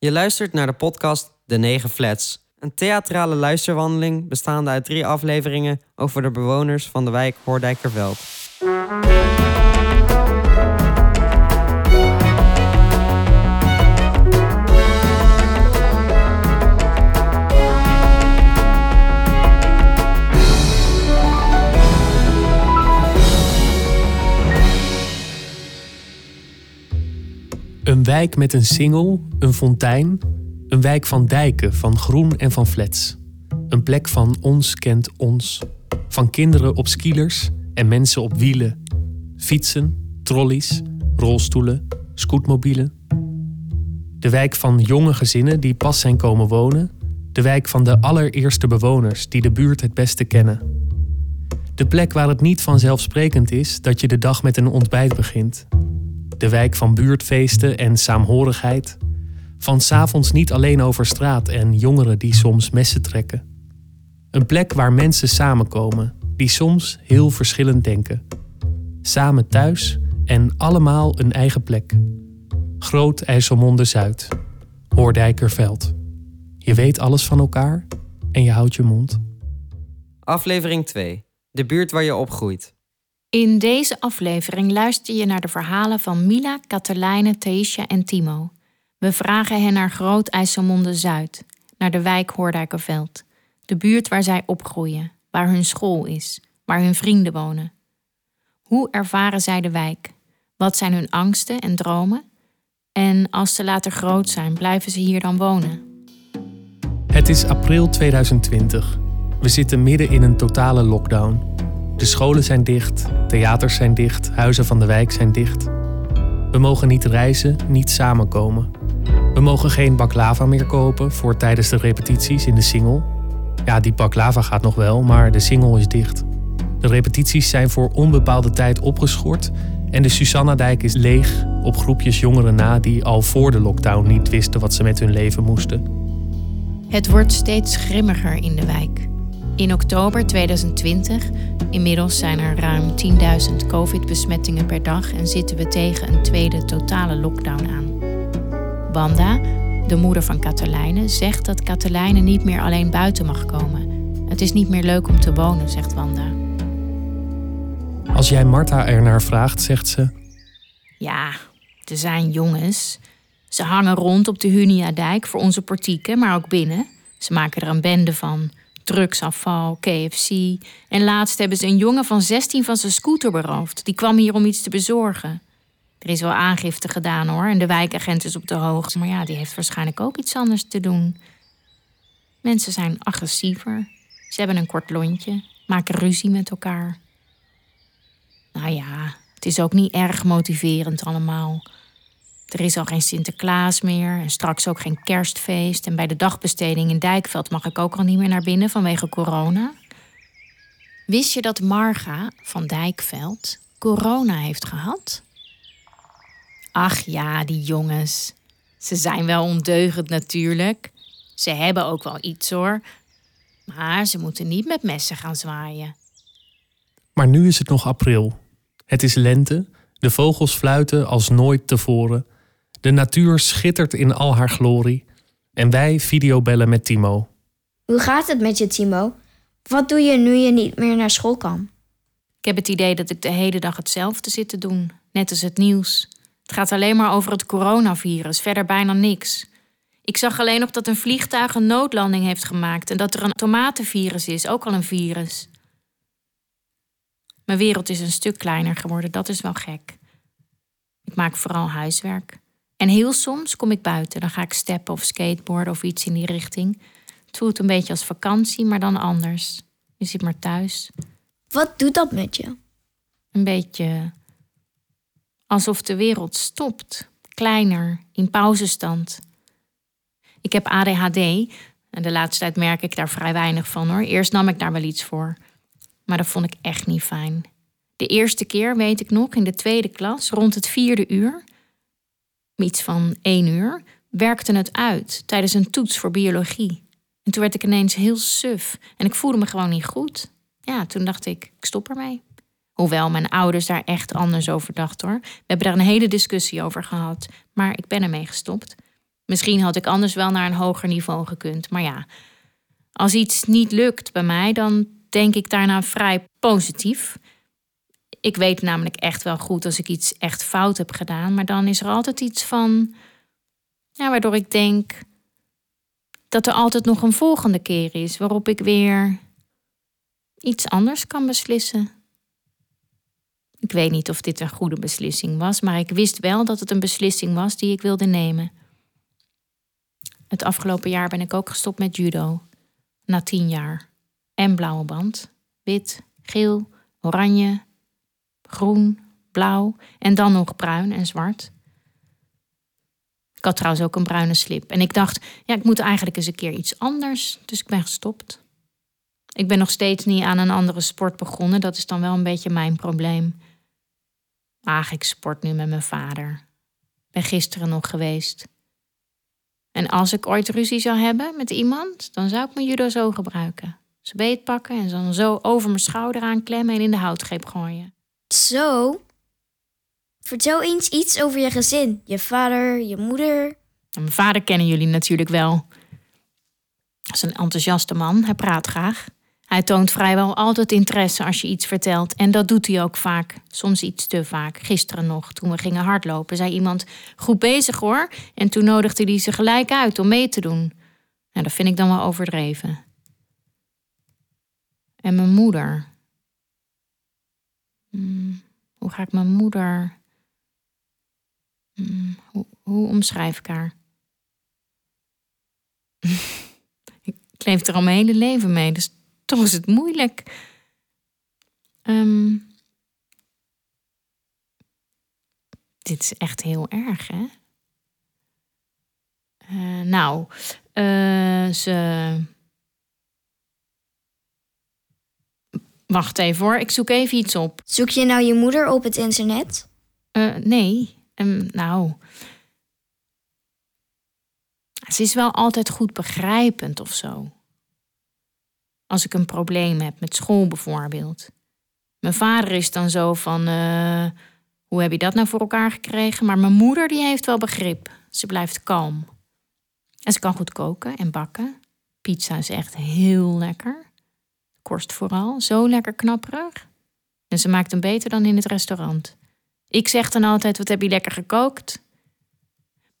Je luistert naar de podcast De Negen Flats. Een theatrale luisterwandeling bestaande uit drie afleveringen over de bewoners van de wijk Hoordijkerveld. Een wijk met een singel, een fontein. Een wijk van dijken, van groen en van flats. Een plek van ons kent ons. Van kinderen op skielers en mensen op wielen. Fietsen, trolleys, rolstoelen, scootmobielen. De wijk van jonge gezinnen die pas zijn komen wonen. De wijk van de allereerste bewoners die de buurt het beste kennen. De plek waar het niet vanzelfsprekend is dat je de dag met een ontbijt begint de wijk van buurtfeesten en saamhorigheid. Van s'avonds niet alleen over straat en jongeren die soms messen trekken. Een plek waar mensen samenkomen, die soms heel verschillend denken. Samen thuis en allemaal een eigen plek. Groot IJsselmonde Zuid, Hoordijkerveld. Je weet alles van elkaar en je houdt je mond. Aflevering 2. De buurt waar je opgroeit. In deze aflevering luister je naar de verhalen van Mila, Katelijne, Taisha en Timo. We vragen hen naar Groot IJsselmonde Zuid, naar de wijk Hoordijkerveld. De buurt waar zij opgroeien, waar hun school is, waar hun vrienden wonen. Hoe ervaren zij de wijk? Wat zijn hun angsten en dromen? En als ze later groot zijn, blijven ze hier dan wonen? Het is april 2020. We zitten midden in een totale lockdown. De scholen zijn dicht, theaters zijn dicht, huizen van de wijk zijn dicht. We mogen niet reizen, niet samenkomen. We mogen geen baklava meer kopen voor tijdens de repetities in de single. Ja, die baklava gaat nog wel, maar de single is dicht. De repetities zijn voor onbepaalde tijd opgeschort en de Susanna-dijk is leeg op groepjes jongeren na die al voor de lockdown niet wisten wat ze met hun leven moesten. Het wordt steeds grimmiger in de wijk. In oktober 2020, inmiddels zijn er ruim 10.000 COVID-besmettingen per dag en zitten we tegen een tweede totale lockdown aan. Wanda, de moeder van Katelijne, zegt dat Katelijne niet meer alleen buiten mag komen. Het is niet meer leuk om te wonen, zegt Wanda. Als jij Marta ernaar vraagt, zegt ze: Ja, er zijn jongens. Ze hangen rond op de Hunia-dijk voor onze portieken, maar ook binnen. Ze maken er een bende van drugsafval, KFC. En laatst hebben ze een jongen van 16 van zijn scooter beroofd. Die kwam hier om iets te bezorgen. Er is wel aangifte gedaan hoor, en de wijkagent is op de hoogte. Maar ja, die heeft waarschijnlijk ook iets anders te doen. Mensen zijn agressiever. Ze hebben een kort lontje, maken ruzie met elkaar. Nou ja, het is ook niet erg motiverend allemaal. Er is al geen Sinterklaas meer en straks ook geen kerstfeest. En bij de dagbesteding in Dijkveld mag ik ook al niet meer naar binnen vanwege corona. Wist je dat Marga van Dijkveld corona heeft gehad? Ach ja, die jongens. Ze zijn wel ondeugend natuurlijk. Ze hebben ook wel iets hoor. Maar ze moeten niet met messen gaan zwaaien. Maar nu is het nog april. Het is lente, de vogels fluiten als nooit tevoren. De natuur schittert in al haar glorie. En wij videobellen met Timo. Hoe gaat het met je, Timo? Wat doe je nu je niet meer naar school kan? Ik heb het idee dat ik de hele dag hetzelfde zit te doen, net als het nieuws. Het gaat alleen maar over het coronavirus, verder bijna niks. Ik zag alleen nog dat een vliegtuig een noodlanding heeft gemaakt en dat er een tomatenvirus is, ook al een virus. Mijn wereld is een stuk kleiner geworden, dat is wel gek. Ik maak vooral huiswerk. En heel soms kom ik buiten. Dan ga ik steppen of skateboarden of iets in die richting. Het voelt een beetje als vakantie, maar dan anders. Je zit maar thuis. Wat doet dat met je? Een beetje alsof de wereld stopt. Kleiner, in pauzestand. Ik heb ADHD en de laatste tijd merk ik daar vrij weinig van hoor. Eerst nam ik daar wel iets voor, maar dat vond ik echt niet fijn. De eerste keer, weet ik nog, in de tweede klas, rond het vierde uur, iets van één uur, werkte het uit tijdens een toets voor biologie. En toen werd ik ineens heel suf en ik voelde me gewoon niet goed. Ja, toen dacht ik, ik stop ermee. Hoewel mijn ouders daar echt anders over dachten hoor. We hebben daar een hele discussie over gehad, maar ik ben ermee gestopt. Misschien had ik anders wel naar een hoger niveau gekund. Maar ja, als iets niet lukt bij mij, dan denk ik daarna vrij positief. Ik weet namelijk echt wel goed als ik iets echt fout heb gedaan. Maar dan is er altijd iets van. Ja, waardoor ik denk dat er altijd nog een volgende keer is waarop ik weer iets anders kan beslissen. Ik weet niet of dit een goede beslissing was, maar ik wist wel dat het een beslissing was die ik wilde nemen. Het afgelopen jaar ben ik ook gestopt met judo. Na tien jaar. En blauwe band. Wit, geel, oranje, groen, blauw en dan nog bruin en zwart. Ik had trouwens ook een bruine slip. En ik dacht, ja, ik moet eigenlijk eens een keer iets anders. Dus ik ben gestopt. Ik ben nog steeds niet aan een andere sport begonnen. Dat is dan wel een beetje mijn probleem. Ach, ik sport nu met mijn vader. Ben gisteren nog geweest. En als ik ooit ruzie zou hebben met iemand, dan zou ik mijn judo zo gebruiken. Ze beet pakken en dan zo over mijn schouder aanklemmen en in de houtgreep gooien. Zo? Vertel eens iets over je gezin. Je vader, je moeder. En mijn vader kennen jullie natuurlijk wel. Hij is een enthousiaste man, hij praat graag. Hij toont vrijwel altijd interesse als je iets vertelt. En dat doet hij ook vaak. Soms iets te vaak. Gisteren nog, toen we gingen hardlopen, zei iemand: Goed bezig hoor. En toen nodigde hij ze gelijk uit om mee te doen. Nou, dat vind ik dan wel overdreven. En mijn moeder. Hmm, hoe ga ik mijn moeder. Hmm, hoe, hoe omschrijf ik haar? ik leef er al mijn hele leven mee, dus toch is het moeilijk. Ehm, dit is echt heel erg, hè? Eh, nou, eh, ze. Wacht even hoor, ik zoek even iets op. Zoek je nou je moeder op het internet? Eh, nee, Ehm, nou. Ze is wel altijd goed begrijpend of zo. Als ik een probleem heb met school bijvoorbeeld. Mijn vader is dan zo van: eh, hoe heb je dat nou voor elkaar gekregen? Maar mijn moeder die heeft wel begrip. Ze blijft kalm. En ze kan goed koken en bakken. Pizza is echt heel lekker. Korst vooral, zo lekker knapperig. En ze maakt hem beter dan in het restaurant. Ik zeg dan altijd: wat heb je lekker gekookt?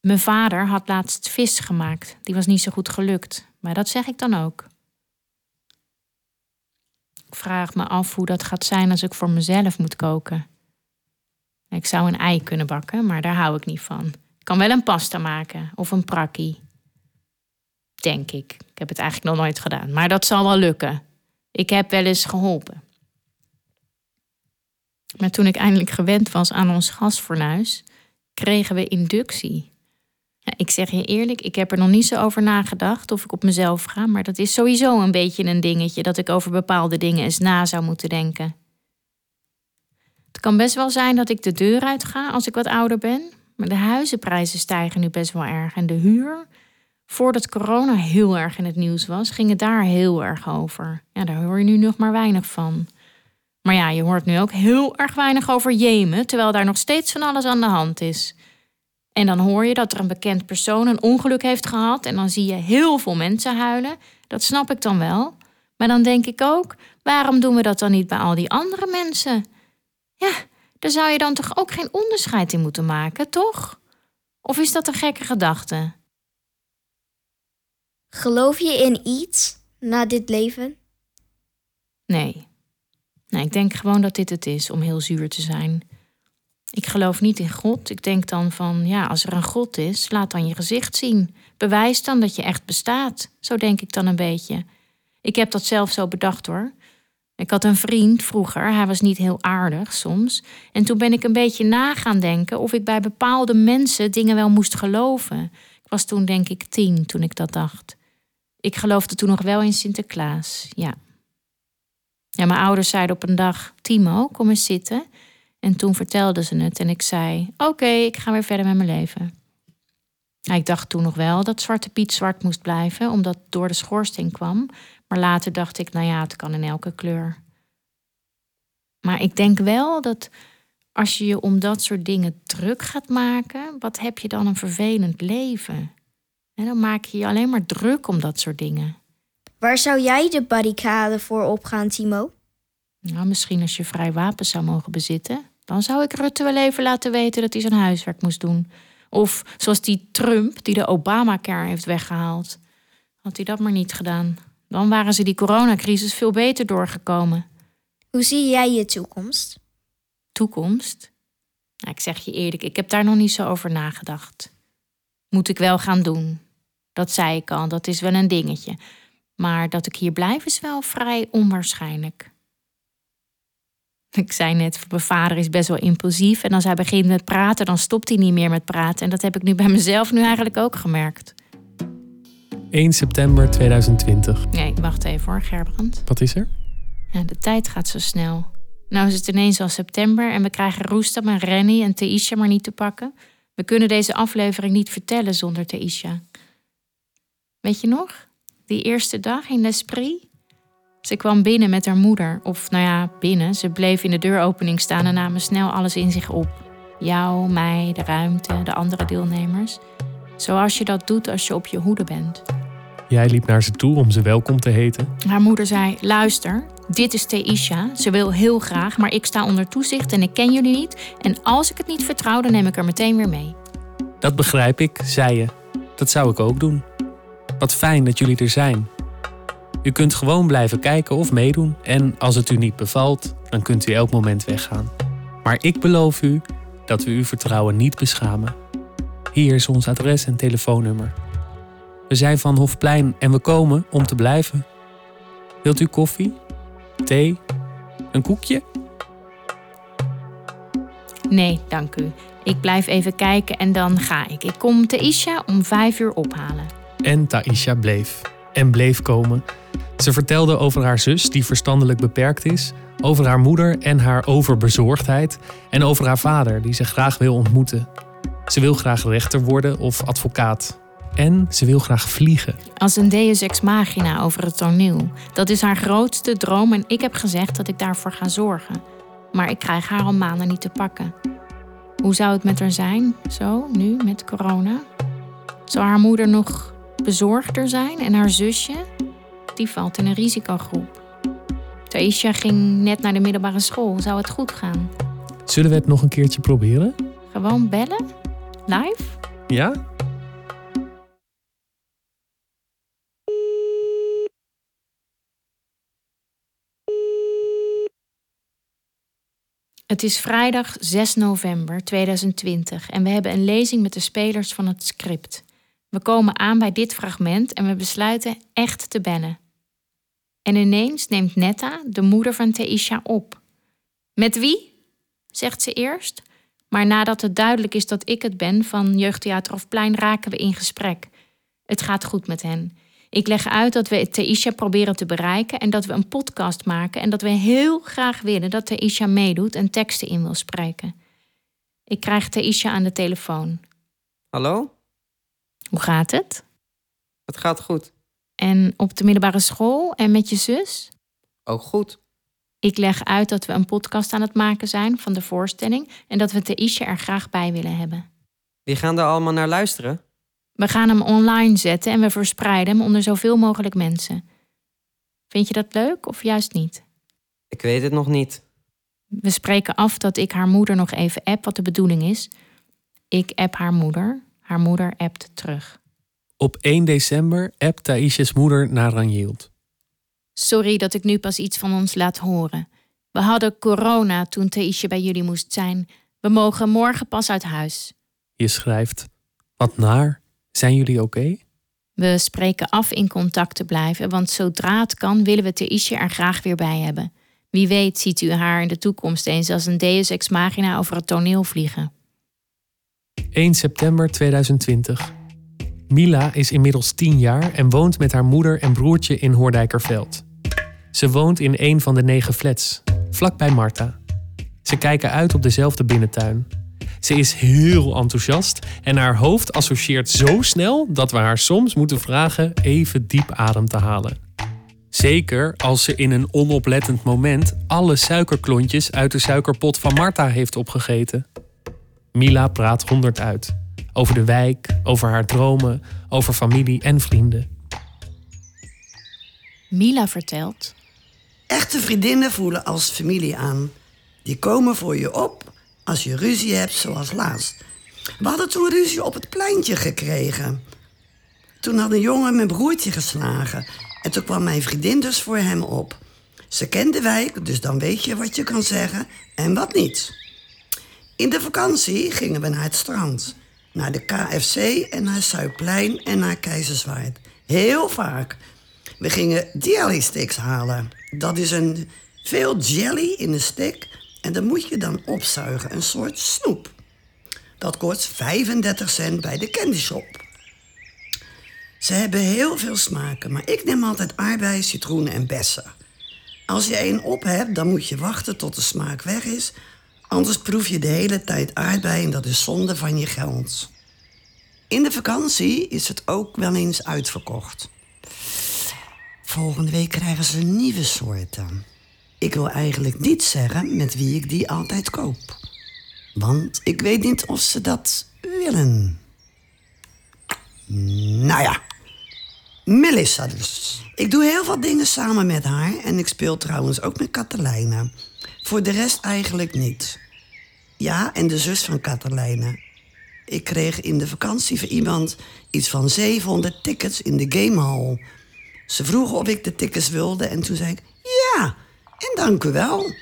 Mijn vader had laatst vis gemaakt. Die was niet zo goed gelukt. Maar dat zeg ik dan ook. Ik vraag me af hoe dat gaat zijn als ik voor mezelf moet koken. Ik zou een ei kunnen bakken, maar daar hou ik niet van. Ik kan wel een pasta maken of een prakkie. Denk ik. Ik heb het eigenlijk nog nooit gedaan, maar dat zal wel lukken. Ik heb wel eens geholpen. Maar toen ik eindelijk gewend was aan ons gasfornuis, kregen we inductie. Ik zeg je eerlijk, ik heb er nog niet zo over nagedacht of ik op mezelf ga, maar dat is sowieso een beetje een dingetje dat ik over bepaalde dingen eens na zou moeten denken. Het kan best wel zijn dat ik de deur uit ga als ik wat ouder ben, maar de huizenprijzen stijgen nu best wel erg en de huur. Voordat corona heel erg in het nieuws was, ging het daar heel erg over. Ja, daar hoor je nu nog maar weinig van. Maar ja, je hoort nu ook heel erg weinig over Jemen, terwijl daar nog steeds van alles aan de hand is. En dan hoor je dat er een bekend persoon een ongeluk heeft gehad en dan zie je heel veel mensen huilen. Dat snap ik dan wel. Maar dan denk ik ook, waarom doen we dat dan niet bij al die andere mensen? Ja, daar zou je dan toch ook geen onderscheid in moeten maken, toch? Of is dat een gekke gedachte? Geloof je in iets na dit leven? Nee. Ik denk gewoon dat dit het is om heel zuur te zijn. Ik geloof niet in God. Ik denk dan van, ja, als er een God is, laat dan je gezicht zien. Bewijs dan dat je echt bestaat. Zo denk ik dan een beetje. Ik heb dat zelf zo bedacht hoor. Ik had een vriend vroeger, hij was niet heel aardig soms. En toen ben ik een beetje na gaan denken of ik bij bepaalde mensen dingen wel moest geloven. Ik was toen denk ik tien toen ik dat dacht. Ik geloofde toen nog wel in Sinterklaas, ja. Ja, mijn ouders zeiden op een dag: Timo, kom eens zitten. En toen vertelden ze het en ik zei: Oké, ik ga weer verder met mijn leven. ik dacht toen nog wel dat Zwarte Piet zwart moest blijven, omdat het door de schoorsteen kwam. Maar later dacht ik: Nou ja, het kan in elke kleur. Maar ik denk wel dat als je je om dat soort dingen druk gaat maken, wat heb je dan een vervelend leven? En dan maak je je alleen maar druk om dat soort dingen. Waar zou jij de barricade voor opgaan, Timo? Nou, misschien als je vrij wapens zou mogen bezitten. Dan zou ik Rutte wel even laten weten dat hij zijn huiswerk moest doen. Of zoals die Trump die de Obamacare heeft weggehaald. Had hij dat maar niet gedaan. Dan waren ze die coronacrisis veel beter doorgekomen. Hoe zie jij je toekomst? Toekomst? Nou, ik zeg je eerlijk, ik heb daar nog niet zo over nagedacht. Moet ik wel gaan doen. Dat zei ik al, dat is wel een dingetje. Maar dat ik hier blijf is wel vrij onwaarschijnlijk. Ik zei net, mijn vader is best wel impulsief. En als hij begint met praten, dan stopt hij niet meer met praten. En dat heb ik nu bij mezelf nu eigenlijk ook gemerkt. 1 september 2020. Nee, wacht even hoor, Gerbrand. Wat is er? Ja, de tijd gaat zo snel. Nou is het ineens al september en we krijgen Roestam en Renny en Taisha maar niet te pakken. We kunnen deze aflevering niet vertellen zonder Taisha. Weet je nog? Die eerste dag in L'Esprit? Ze kwam binnen met haar moeder. Of nou ja, binnen. Ze bleef in de deuropening staan en namen snel alles in zich op. Jou, mij, de ruimte, de andere deelnemers. Zoals je dat doet als je op je hoede bent. Jij liep naar ze toe om ze welkom te heten. Haar moeder zei: Luister, dit is Theisha. Ze wil heel graag, maar ik sta onder toezicht en ik ken jullie niet. En als ik het niet vertrouw, dan neem ik er meteen weer mee. Dat begrijp ik, zei je. Dat zou ik ook doen. Wat fijn dat jullie er zijn. U kunt gewoon blijven kijken of meedoen. En als het u niet bevalt, dan kunt u elk moment weggaan. Maar ik beloof u dat we uw vertrouwen niet beschamen. Hier is ons adres en telefoonnummer. We zijn van Hofplein en we komen om te blijven. Wilt u koffie? Thee? Een koekje? Nee, dank u. Ik blijf even kijken en dan ga ik. Ik kom Theisha om vijf uur ophalen. En Taisha bleef. En bleef komen. Ze vertelde over haar zus, die verstandelijk beperkt is, over haar moeder en haar overbezorgdheid, en over haar vader, die ze graag wil ontmoeten. Ze wil graag rechter worden of advocaat. En ze wil graag vliegen. Als een deus ex machina over het toneel. Dat is haar grootste droom en ik heb gezegd dat ik daarvoor ga zorgen. Maar ik krijg haar al maanden niet te pakken. Hoe zou het met haar zijn, zo, nu, met corona? Zou haar moeder nog bezorgder zijn en haar zusje? Die valt in een risicogroep. Taisha ging net naar de middelbare school. Zou het goed gaan? Zullen we het nog een keertje proberen? Gewoon bellen? Live? Ja? Het is vrijdag 6 november 2020 en we hebben een lezing met de spelers van het script. We komen aan bij dit fragment en we besluiten echt te bellen. En ineens neemt Netta, de moeder van Theisha, op. Met wie? zegt ze eerst. Maar nadat het duidelijk is dat ik het ben van Jeugdtheater Hofplein, raken we in gesprek. Het gaat goed met hen. Ik leg uit dat we Theisha proberen te bereiken en dat we een podcast maken en dat we heel graag willen dat Theisha meedoet en teksten in wil spreken. Ik krijg Theisha aan de telefoon. Hallo? Hoe gaat het? Het gaat goed. En op de middelbare school en met je zus? Ook goed. Ik leg uit dat we een podcast aan het maken zijn van de voorstelling en dat we Theisha er graag bij willen hebben. Wie gaan er allemaal naar luisteren? We gaan hem online zetten en we verspreiden hem onder zoveel mogelijk mensen. Vind je dat leuk of juist niet? Ik weet het nog niet. We spreken af dat ik haar moeder nog even app wat de bedoeling is. Ik app haar moeder, haar moeder appt terug. Op 1 december appt Taisha's moeder naar Ranjild. Sorry dat ik nu pas iets van ons laat horen. We hadden corona toen Theisje bij jullie moest zijn. We mogen morgen pas uit huis. Je schrijft: Wat naar? Zijn jullie oké? We spreken af in contact te blijven, want zodra het kan willen we Theisje er graag weer bij hebben. Wie weet ziet u haar in de toekomst eens als een deus ex machina over het toneel vliegen. 1 september 2020. Mila is inmiddels 10 jaar en woont met haar moeder en broertje in Hoordijkerveld. Ze woont in een van de negen flats, vlakbij Marta. Ze kijken uit op dezelfde binnentuin. Ze is heel enthousiast en haar hoofd associeert zo snel dat we haar soms moeten vragen even diep adem te halen. Zeker als ze in een onoplettend moment alle suikerklontjes uit de suikerpot van Marta heeft opgegeten. Mila praat honderd uit. Over de wijk, over haar dromen, over familie en vrienden. Mila vertelt. Echte vriendinnen voelen als familie aan. Die komen voor je op als je ruzie hebt, zoals laatst. We hadden toen ruzie op het pleintje gekregen. Toen had een jongen mijn broertje geslagen. En toen kwam mijn vriendin dus voor hem op. Ze kent de wijk, dus dan weet je wat je kan zeggen en wat niet. In de vakantie gingen we naar het strand. Naar de KFC en naar Zuidplein en naar Keizerswaard. Heel vaak. We gingen jelly sticks halen. Dat is een veel jelly in een stick en dat moet je dan opzuigen, een soort snoep. Dat kost 35 cent bij de candy shop. Ze hebben heel veel smaken, maar ik neem altijd aardbei, citroenen en bessen. Als je één op hebt, dan moet je wachten tot de smaak weg is. Anders proef je de hele tijd aardbei en dat is zonde van je geld. In de vakantie is het ook wel eens uitverkocht. Volgende week krijgen ze nieuwe soorten. Ik wil eigenlijk niet zeggen met wie ik die altijd koop. Want ik weet niet of ze dat willen. Nou ja, Melissa dus. Ik doe heel veel dingen samen met haar en ik speel trouwens ook met Katelijne. Voor de rest eigenlijk niet. Ja, en de zus van Katelijne. Ik kreeg in de vakantie van iemand iets van 700 tickets in de gamehall. Ze vroegen of ik de tickets wilde en toen zei ik ja, en dank u wel.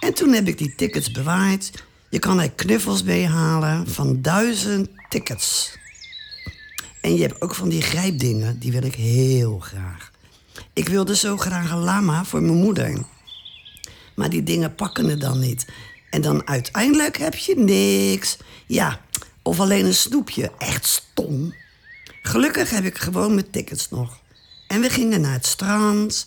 En toen heb ik die tickets bewaard. Je kan er knuffels mee halen van duizend tickets. En je hebt ook van die grijpdingen, die wil ik heel graag. Ik wilde zo graag een lama voor mijn moeder. Maar die dingen pakken het dan niet. En dan uiteindelijk heb je niks. Ja, of alleen een snoepje. Echt stom. Gelukkig heb ik gewoon mijn tickets nog. En we gingen naar het strand.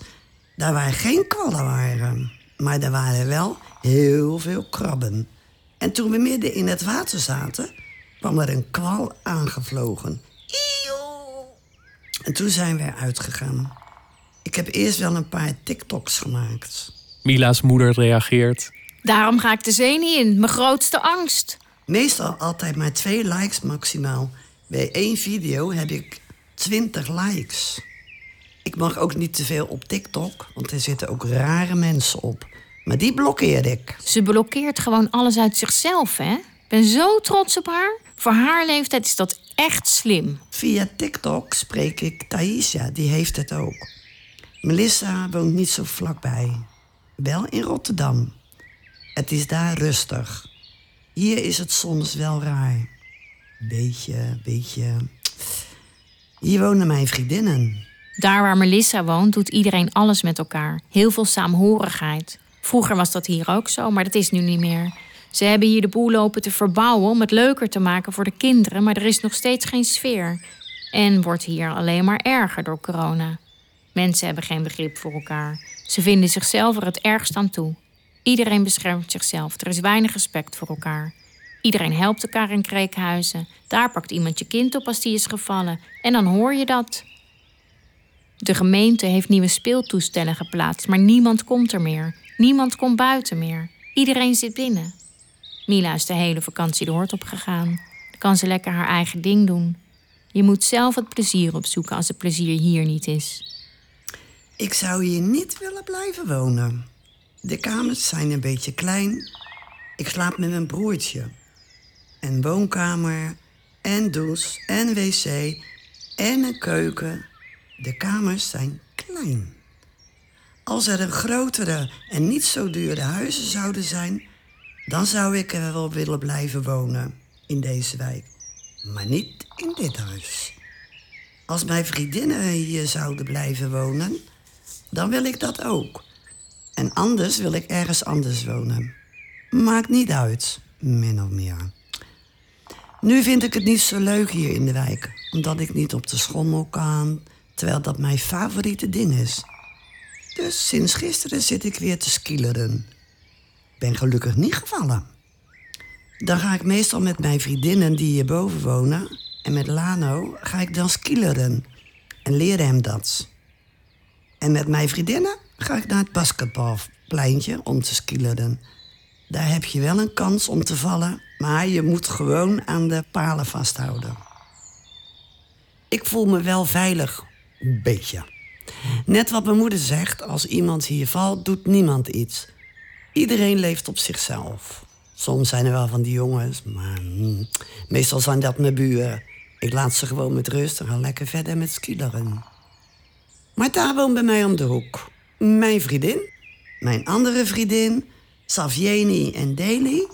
Daar waar geen kwallen waren. Maar er waren wel heel veel krabben. En toen we midden in het water zaten, kwam er een kwal aangevlogen. Eeuw. En toen zijn we eruit gegaan. Ik heb eerst wel een paar TikToks gemaakt. Mila's moeder reageert. Daarom ga ik de zee niet in. Mijn grootste angst. Meestal altijd maar twee likes maximaal. Bij één video heb ik 20 likes. Ik mag ook niet te veel op TikTok, want er zitten ook rare mensen op. Maar die blokkeer ik. Ze blokkeert gewoon alles uit zichzelf, hè? Ik ben zo trots op haar. Voor haar leeftijd is dat echt slim. Via TikTok spreek ik Thaisia, die heeft het ook. Melissa woont niet zo vlakbij. Wel in Rotterdam. Het is daar rustig. Hier is het soms wel raar. Beetje, beetje. Hier wonen mijn vriendinnen. Daar waar Melissa woont, doet iedereen alles met elkaar. Heel veel saamhorigheid. Vroeger was dat hier ook zo, maar dat is nu niet meer. Ze hebben hier de boel lopen te verbouwen om het leuker te maken voor de kinderen, maar er is nog steeds geen sfeer. En wordt hier alleen maar erger door corona. Mensen hebben geen begrip voor elkaar. Ze vinden zichzelf er het ergst aan toe. Iedereen beschermt zichzelf. Er is weinig respect voor elkaar. Iedereen helpt elkaar in kreekhuizen. Daar pakt iemand je kind op als die is gevallen. En dan hoor je dat. De gemeente heeft nieuwe speeltoestellen geplaatst, maar niemand komt er meer. Niemand komt buiten meer. Iedereen zit binnen. Mila is de hele vakantie de hoort opgegaan. Dan kan ze lekker haar eigen ding doen. Je moet zelf het plezier opzoeken als het plezier hier niet is. Ik zou hier niet willen blijven wonen. De kamers zijn een beetje klein. Ik slaap met mijn broertje. Een woonkamer, en douche, en wc, en een keuken. De kamers zijn klein. Als er een grotere en niet zo dure huizen zouden zijn, dan zou ik er wel willen blijven wonen in deze wijk. Maar niet in dit huis. Als mijn vriendinnen hier zouden blijven wonen, dan wil ik dat ook. En anders wil ik ergens anders wonen. Maakt niet uit, min of meer. Nu vind ik het niet zo leuk hier in de wijk, omdat ik niet op de schommel kan, terwijl dat mijn favoriete ding is. Dus sinds gisteren zit ik weer te skileren. Ben gelukkig niet gevallen. Dan ga ik meestal met mijn vriendinnen die hierboven wonen en met Lano ga ik dan skileren en leren hem dat. En met mijn vriendinnen ga ik naar het basketbalpleintje om te skileren. Daar heb je wel een kans om te vallen, Maar je moet gewoon aan de palen vasthouden. Ik voel me wel veilig. Een beetje. Net wat mijn moeder zegt, als iemand hier valt, doet niemand iets. Iedereen leeft op zichzelf. Soms zijn er wel van die jongens, maar hmm, meestal zijn dat mijn buren. Ik laat ze gewoon met rust en ga lekker verder met skileren. Maar daar woont bij mij om de hoek. Mijn vriendin, mijn andere vriendin, Savieni en Deli.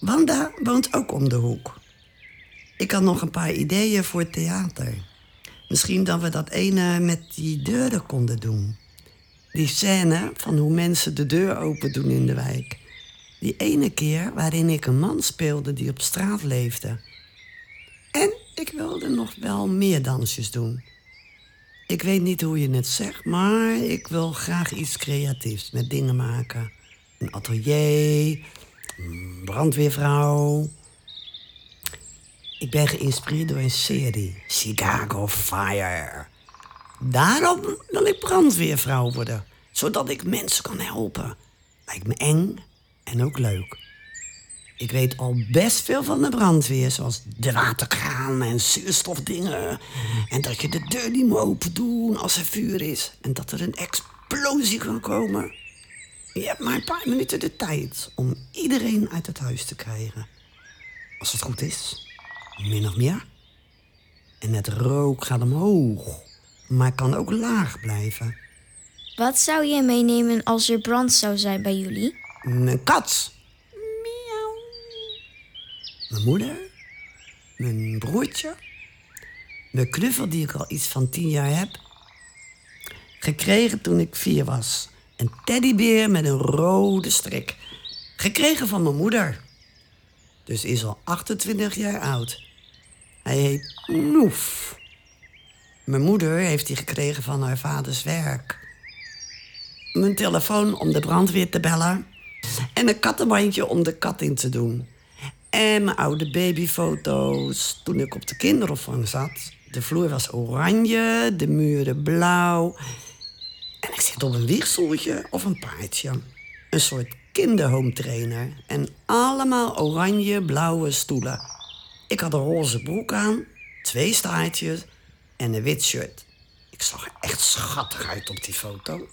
Wanda woont ook om de hoek. Ik had nog een paar ideeën voor het theater. Misschien dat we dat ene met die deuren konden doen. Die scène van hoe mensen de deur open doen in de wijk. Die ene keer waarin ik een man speelde die op straat leefde. En ik wilde nog wel meer dansjes doen. Ik weet niet hoe je het zegt, maar ik wil graag iets creatiefs met dingen maken. Een atelier, een brandweervrouw. Ik ben geïnspireerd door een serie, Chicago Fire. Daarom wil ik brandweervrouw worden, zodat ik mensen kan helpen. Lijkt me eng en ook leuk. Ik weet al best veel van de brandweer, zoals de waterkraan en zuurstofdingen. En dat je de deur niet moet open doen als er vuur is. En dat er een explosie kan komen. Je hebt maar een paar minuten de tijd om iedereen uit het huis te krijgen. Als het goed is, min of meer. En het rook gaat omhoog, maar kan ook laag blijven. Wat zou je meenemen als er brand zou zijn bij jullie? Een kat. Mijn moeder. Mijn broertje. Mijn knuffel die ik al iets van tien jaar heb. Gekregen toen ik vier was. Een teddybeer met een rode strik. Gekregen van mijn moeder. Dus is al 28 jaar oud. Hij heet Noef. Mijn moeder heeft die gekregen van haar vaders werk. Mijn telefoon om de brandweer te bellen. En een kattenbandje om de kat in te doen. En mijn oude babyfoto's toen ik op de kinderopvang zat. De vloer was oranje, de muren blauw. En ik zit op een wiegstoeltje of een paardje. Een soort kinderhome trainer. En allemaal oranje, blauwe stoelen. Ik had een roze broek aan, twee staartjes en een wit shirt. Ik zag er echt schattig uit op die foto.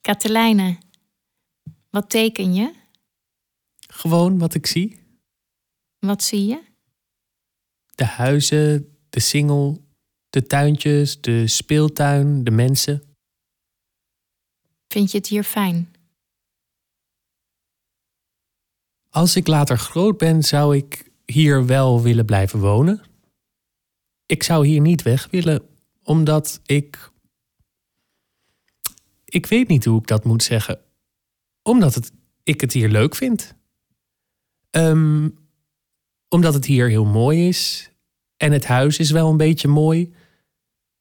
Katelijne, wat teken je? Gewoon wat ik zie. Wat zie je? De huizen, de singel, de tuintjes, de speeltuin, de mensen. Vind je het hier fijn? Als ik later groot ben, zou ik hier wel willen blijven wonen. Ik zou hier niet weg willen, omdat ik. Ik weet niet hoe ik dat moet zeggen. Omdat het, ik het hier leuk vind. Ehm, omdat het hier heel mooi is. En het huis is wel een beetje mooi.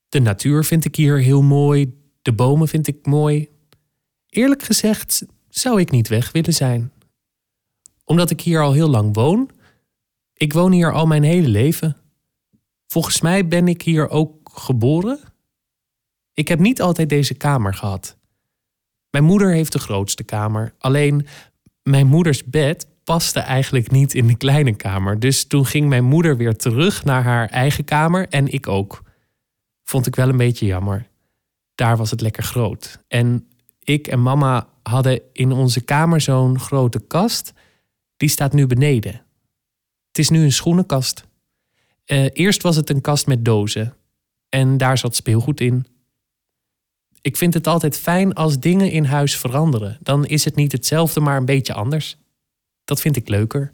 De natuur vind ik hier heel mooi. De bomen vind ik mooi. Eerlijk gezegd zou ik niet weg willen zijn. Omdat ik hier al heel lang woon. Ik woon hier al mijn hele leven. Volgens mij ben ik hier ook geboren. Ik heb niet altijd deze kamer gehad. Mijn moeder heeft de grootste kamer. Alleen mijn moeders bed paste eigenlijk niet in de kleine kamer. Dus toen ging mijn moeder weer terug naar haar eigen kamer en ik ook. Vond ik wel een beetje jammer. Daar was het lekker groot. En ik en mama hadden in onze kamer zo'n grote kast. Die staat nu beneden. Het is nu een schoenenkast. Eh, eerst was het een kast met dozen. En daar zat speelgoed in. Ik vind het altijd fijn als dingen in huis veranderen. Dan is het niet hetzelfde, maar een beetje anders. Dat vind ik leuker.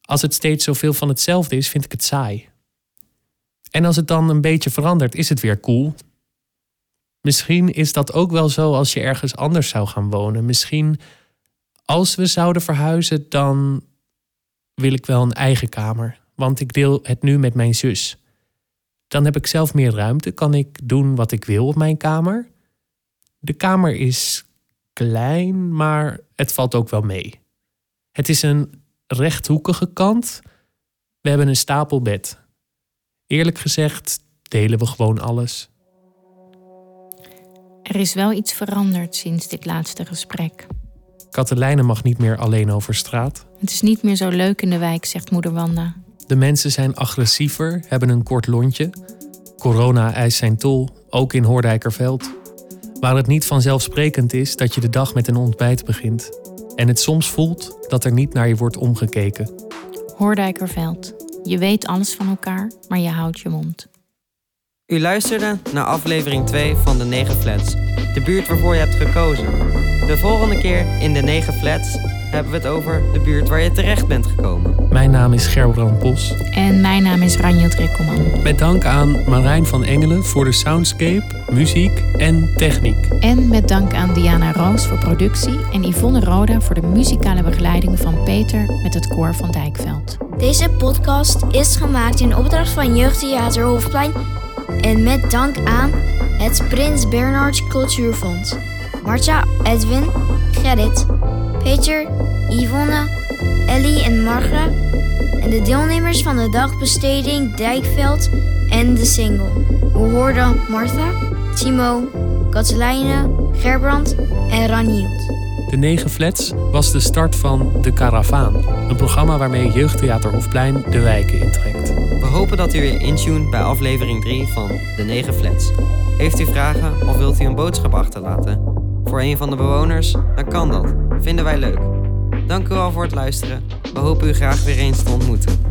Als het steeds zoveel van hetzelfde is, vind ik het saai. En als het dan een beetje verandert, is het weer cool. Misschien is dat ook wel zo als je ergens anders zou gaan wonen. Misschien als we zouden verhuizen, dan wil ik wel een eigen kamer. Want ik deel het nu met mijn zus. Dan heb ik zelf meer ruimte, kan ik doen wat ik wil op mijn kamer. De kamer is klein, maar het valt ook wel mee. Het is een rechthoekige kant. We hebben een stapelbed. Eerlijk gezegd delen we gewoon alles. Er is wel iets veranderd sinds dit laatste gesprek. Katelijne mag niet meer alleen over straat. Het is niet meer zo leuk in de wijk, zegt moeder Wanda. De mensen zijn agressiever, hebben een kort lontje. Corona eist zijn tol, ook in Hoordijkerveld. Waar het niet vanzelfsprekend is dat je de dag met een ontbijt begint. En het soms voelt dat er niet naar je wordt omgekeken. Hoordijkerveld. Je weet alles van elkaar, maar je houdt je mond. U luisterde naar aflevering 2 van de 9 Flats, de buurt waarvoor je hebt gekozen. De volgende keer in de 9 Flats hebben we het over de buurt waar je terecht bent gekomen. Mijn naam is Gerbrand Bos. En mijn naam is Ranjot Rikkelman. Met dank aan Marijn van Engelen voor de soundscape, muziek en techniek. En met dank aan Diana Roos voor productie en Yvonne Roda voor de muzikale begeleiding van Peter met het koor van Dijkveld. Deze podcast is gemaakt in opdracht van Jeugdtheater Hofplein en met dank aan het Prins Bernhard Cultuurfonds. Marta, Edwin, Gerrit, Peter, Yvonne, Ellie en Marga en de deelnemers van de dagbesteding Dijkveld en de single. We hoorden Martha, Timo, Katelijne, Gerbrand en Ranield. De 9 Flats was de start van De Karavaan, een programma waarmee Jeugdtheater Hofplein de wijken intrekt. We hopen dat u weer intuned bij aflevering 3 van de 9 Flats. Heeft u vragen of wilt u een boodschap achterlaten? Voor een van de bewoners? Dan kan dat. Vinden wij leuk. Dank u wel voor het luisteren. We hopen u graag weer eens te ontmoeten.